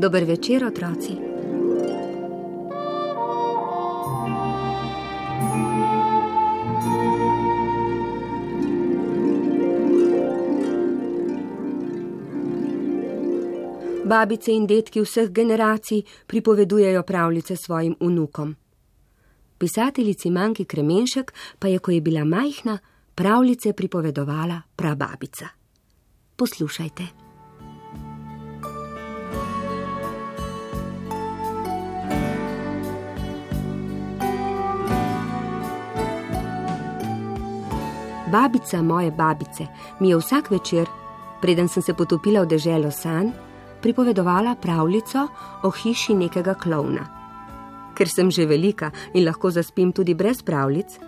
Dober večer, otroci. Babice in detki vseh generacij pripovedujejo pravljice svojim unukom. Pisateljici Manki Kremenšek pa je, ko je bila majhna, pravljice pripovedovala prababica. Poslušajte. Babica moje babice mi je vsak večer, preden sem se potopila v deželo san, pripovedovala pravljico o hiši nekega klovna. Ker sem že velika in lahko zaspim tudi brez pravljic,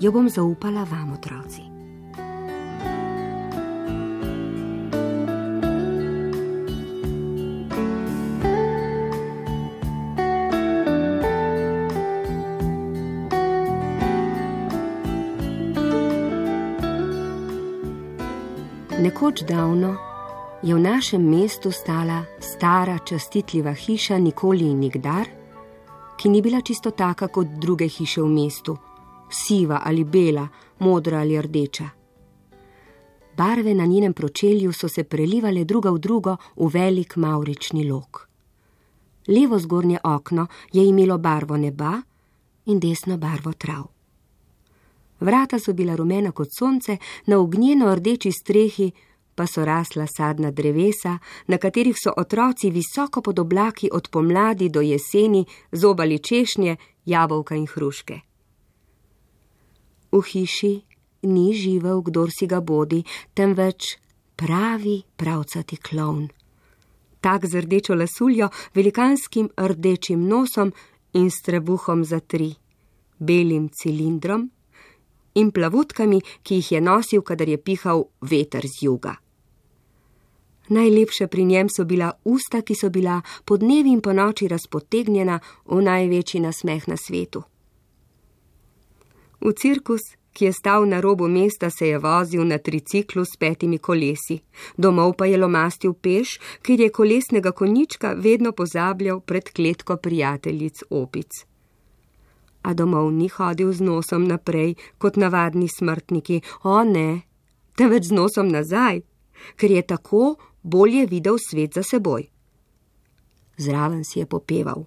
jo bom zaupala vam, otroci. Nekoč davno je v našem mestu stala stara, častitljiva hiša Nikoli in Nikdar, ki ni bila čisto taka kot druge hiše v mestu, siva ali bela, modra ali rdeča. Barve na njenem pročelju so se prelivale druga v drugo v velik maurični lok. Levo zgornje okno je imelo barvo neba in desno barvo trav. Vrata so bila rumena kot sonce, na ognjeno rdeči strehi pa so rasla sadna drevesa, na katerih so otroci visoko pod oblaki od pomladi do jeseni zobali češnje, jabolka in hruške. V hiši ni živel, kdor si ga bodi, temveč pravi pravcati klovn. Tak z rdečo lasuljo, velikanskim rdečim nosom in strebuhom za tri, belim cilindrom in plavutkami, ki jih je nosil, kadar je pihal veter z juga. Najlepše pri njem so bila usta, ki so bila po dnevi in po noči razpotegnjena v največji nasmeh na svetu. V cirkus, ki je stal na robu mesta, se je vozil na triciklu s petimi kolesi, domov pa je lomastil peš, ker je kolesnega konjička vedno pozabljal pred kletko prijateljic opic. A domov ni hodil z nosom naprej kot navadni smrtniki, o ne, temveč z nosom nazaj, ker je tako bolje videl svet za seboj. Zraven si je popeval.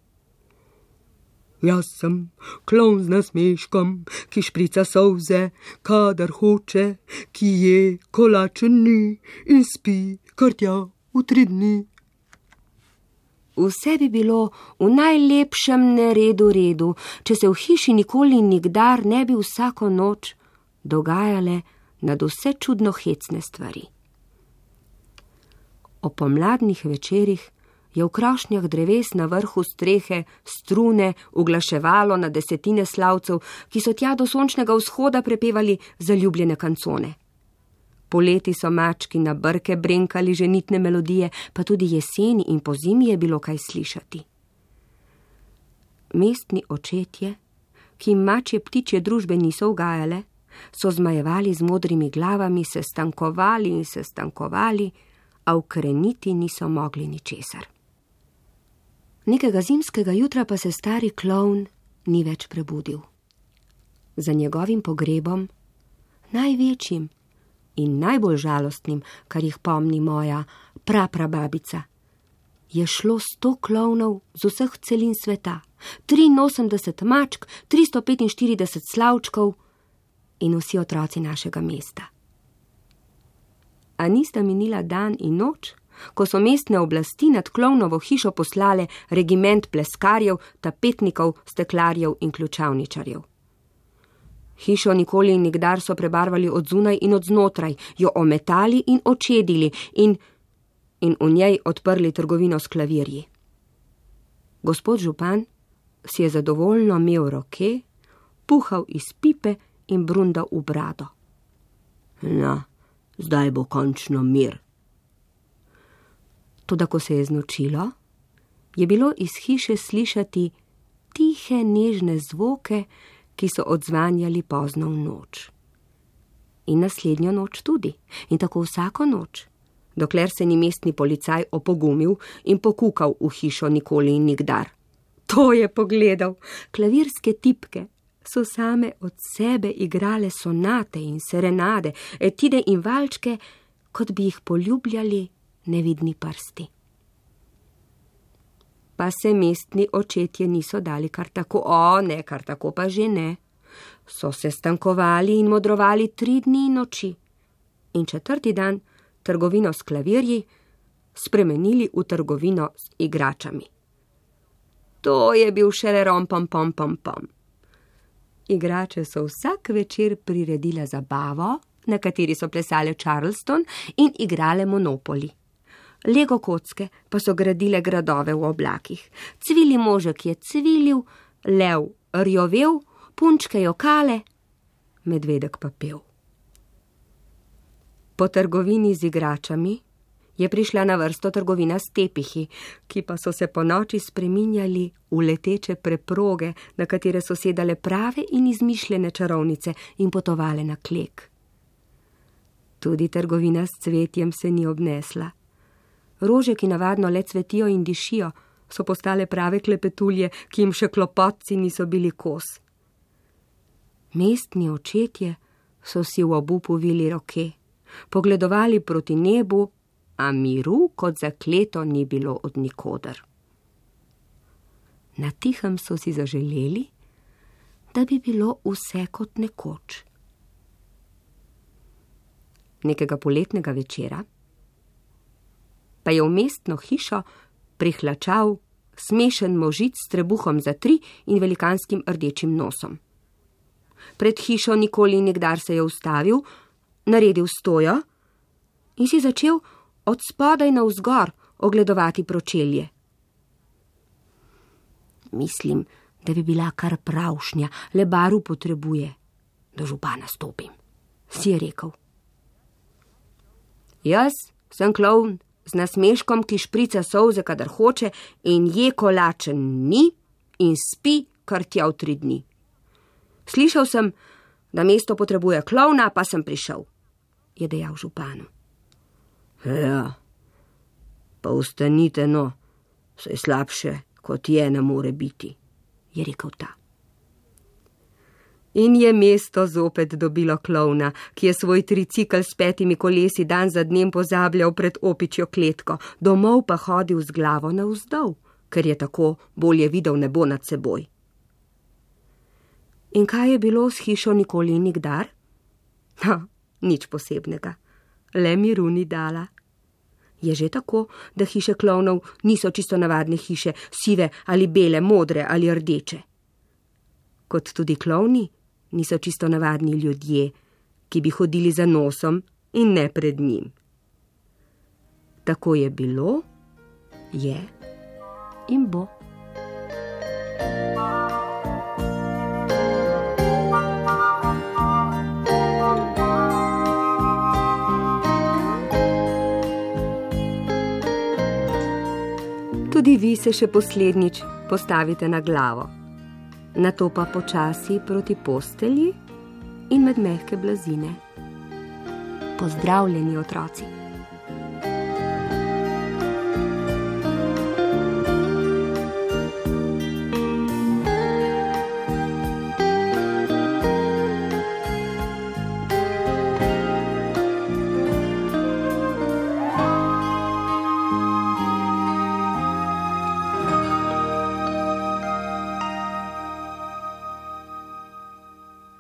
Jaz sem klon z nasmeškom, ki šprica solze, kadar hoče, ki je kolačen ni in spi krtja v tri dni vse bi bilo v najlepšem neredu redu, če se v hiši nikoli in nikdar ne bi vsako noč dogajale nad vse čudno hecne stvari. O pomladnih večerjih je v krošnjah dreves na vrhu strehe strune uglaševalo na desetine slavcev, ki so tja do sončnega vzhoda prepevali zaljubljene kancone. Poleti so mački na brke brenkali ženitne melodije, pa tudi jeseni in po zimi je bilo kaj slišati. Mestni očetje, ki jim mačje ptičje družbe niso ugajale, so zmajevali z modrimi glavami, se stankovali in se stankovali, a ukreniti niso mogli ničesar. Nekega zimskega jutra pa se stari klovn ni več prebudil. Za njegovim pogrebom, največjim, in najbolj žalostnim, kar jih pomni moja praprababica. Je šlo sto klovnov z vseh celin sveta, 83 mačk, 345 slavčkov in vsi otroci našega mesta. A nista minila dan in noč, ko so mestne oblasti nad klovnovo hišo poslale regiment pleskarjev, tapetnikov, steklarjev in ključavničarjev. Hišo nikoli in nikdar so prebarvali od zunaj in od znotraj, jo ometali in očedili in, in v njej odprli trgovino s klavirji. Gospod župan si je zadovoljno imel roke, puhal iz pipe in brundal v brado. No, zdaj bo končno mir. Tudi ko se je znočilo, je bilo iz hiše slišati tihe, nežne zvoke, ki so odzvanjali pozno v noč. In naslednjo noč tudi, in tako vsako noč, dokler se ni mestni policaj opogumil in pokukal v hišo nikoli in nikdar. To je pogledal, klavirske tipke so same od sebe igrale sonate in serenade, etide in valčke, kot bi jih poljubljali nevidni prsti. Pa se mestni očetje niso dali kar tako, o ne, kar tako pa že ne. So se stankovali in modrovali tri dni in noči, in četrti dan trgovino s klavirji spremenili v trgovino s igračami. To je bil šele rom pom pom pom pom. Igrače so vsak večer priredile zabavo, na kateri so plesale Charleston in igrale Monopoli. Lego kocke pa so gradile gradove v oblakih. Cvili možek je cvilil, lev rjovel, punčke jokale, medvedek pa pel. Po trgovini z igračami je prišla na vrsto trgovina s tepihi, ki pa so se po noči spreminjali v leteče preproge, na katere so sedale prave in izmišljene čarovnice in potovale na klek. Tudi trgovina s cvetjem se ni obnesla. Rože, ki navadno le cvetijo in dišijo, so postale prave klepetulje, ki jim še klopotci niso bili kos. Mestni očetje so si v obupu vili roke, pogledovali proti nebu a miru kot zakleto ni bilo od nikoder. Na tihem so si zaželeli, da bi bilo vse kot nekoč. Nekega poletnega večera pa je v mestno hišo prihlačal smešen možic s trebuhom za tri in velikanskim rdečim nosom. Pred hišo nikoli nikdar se je ustavil, naredil stojo in si začel od spodaj na vzgor ogledovati pročelje. Mislim, da bi bila kar pravšnja, le baru potrebuje, da župana stopim, si je rekel. Jaz sem klovn z nasmeškom, ki šprica solze, kadar hoče, in je kolačen ni in spi kar tja v tri dni. Slišal sem, da mesto potrebuje klovna, pa sem prišel, je dejal županu. Ja, pa ustanite, no, vse slabše, kot je ne more biti, je rekel ta. In je mesto zopet dobilo klovna, ki je svoj tricikl s petimi kolesi dan za dnem pozabljal pred opičjo kletko, domov pa hodil z glavo na vzdolj, ker je tako bolje videl nebo nad seboj. In kaj je bilo s hišo nikoli nikdar? Ha, nič posebnega le miru ni dala. Je že tako, da hiše klovnov niso čisto navadne hiše, sive ali bele, modre ali rdeče. Kot tudi klovni niso čisto navadni ljudje, ki bi hodili za nosom in ne pred njim. Tako je bilo, je in bo. Tudi vi se še poslednjič postavite na glavo, na to pa počasi proti postelji in med mehke blazine. Pozdravljeni otroci!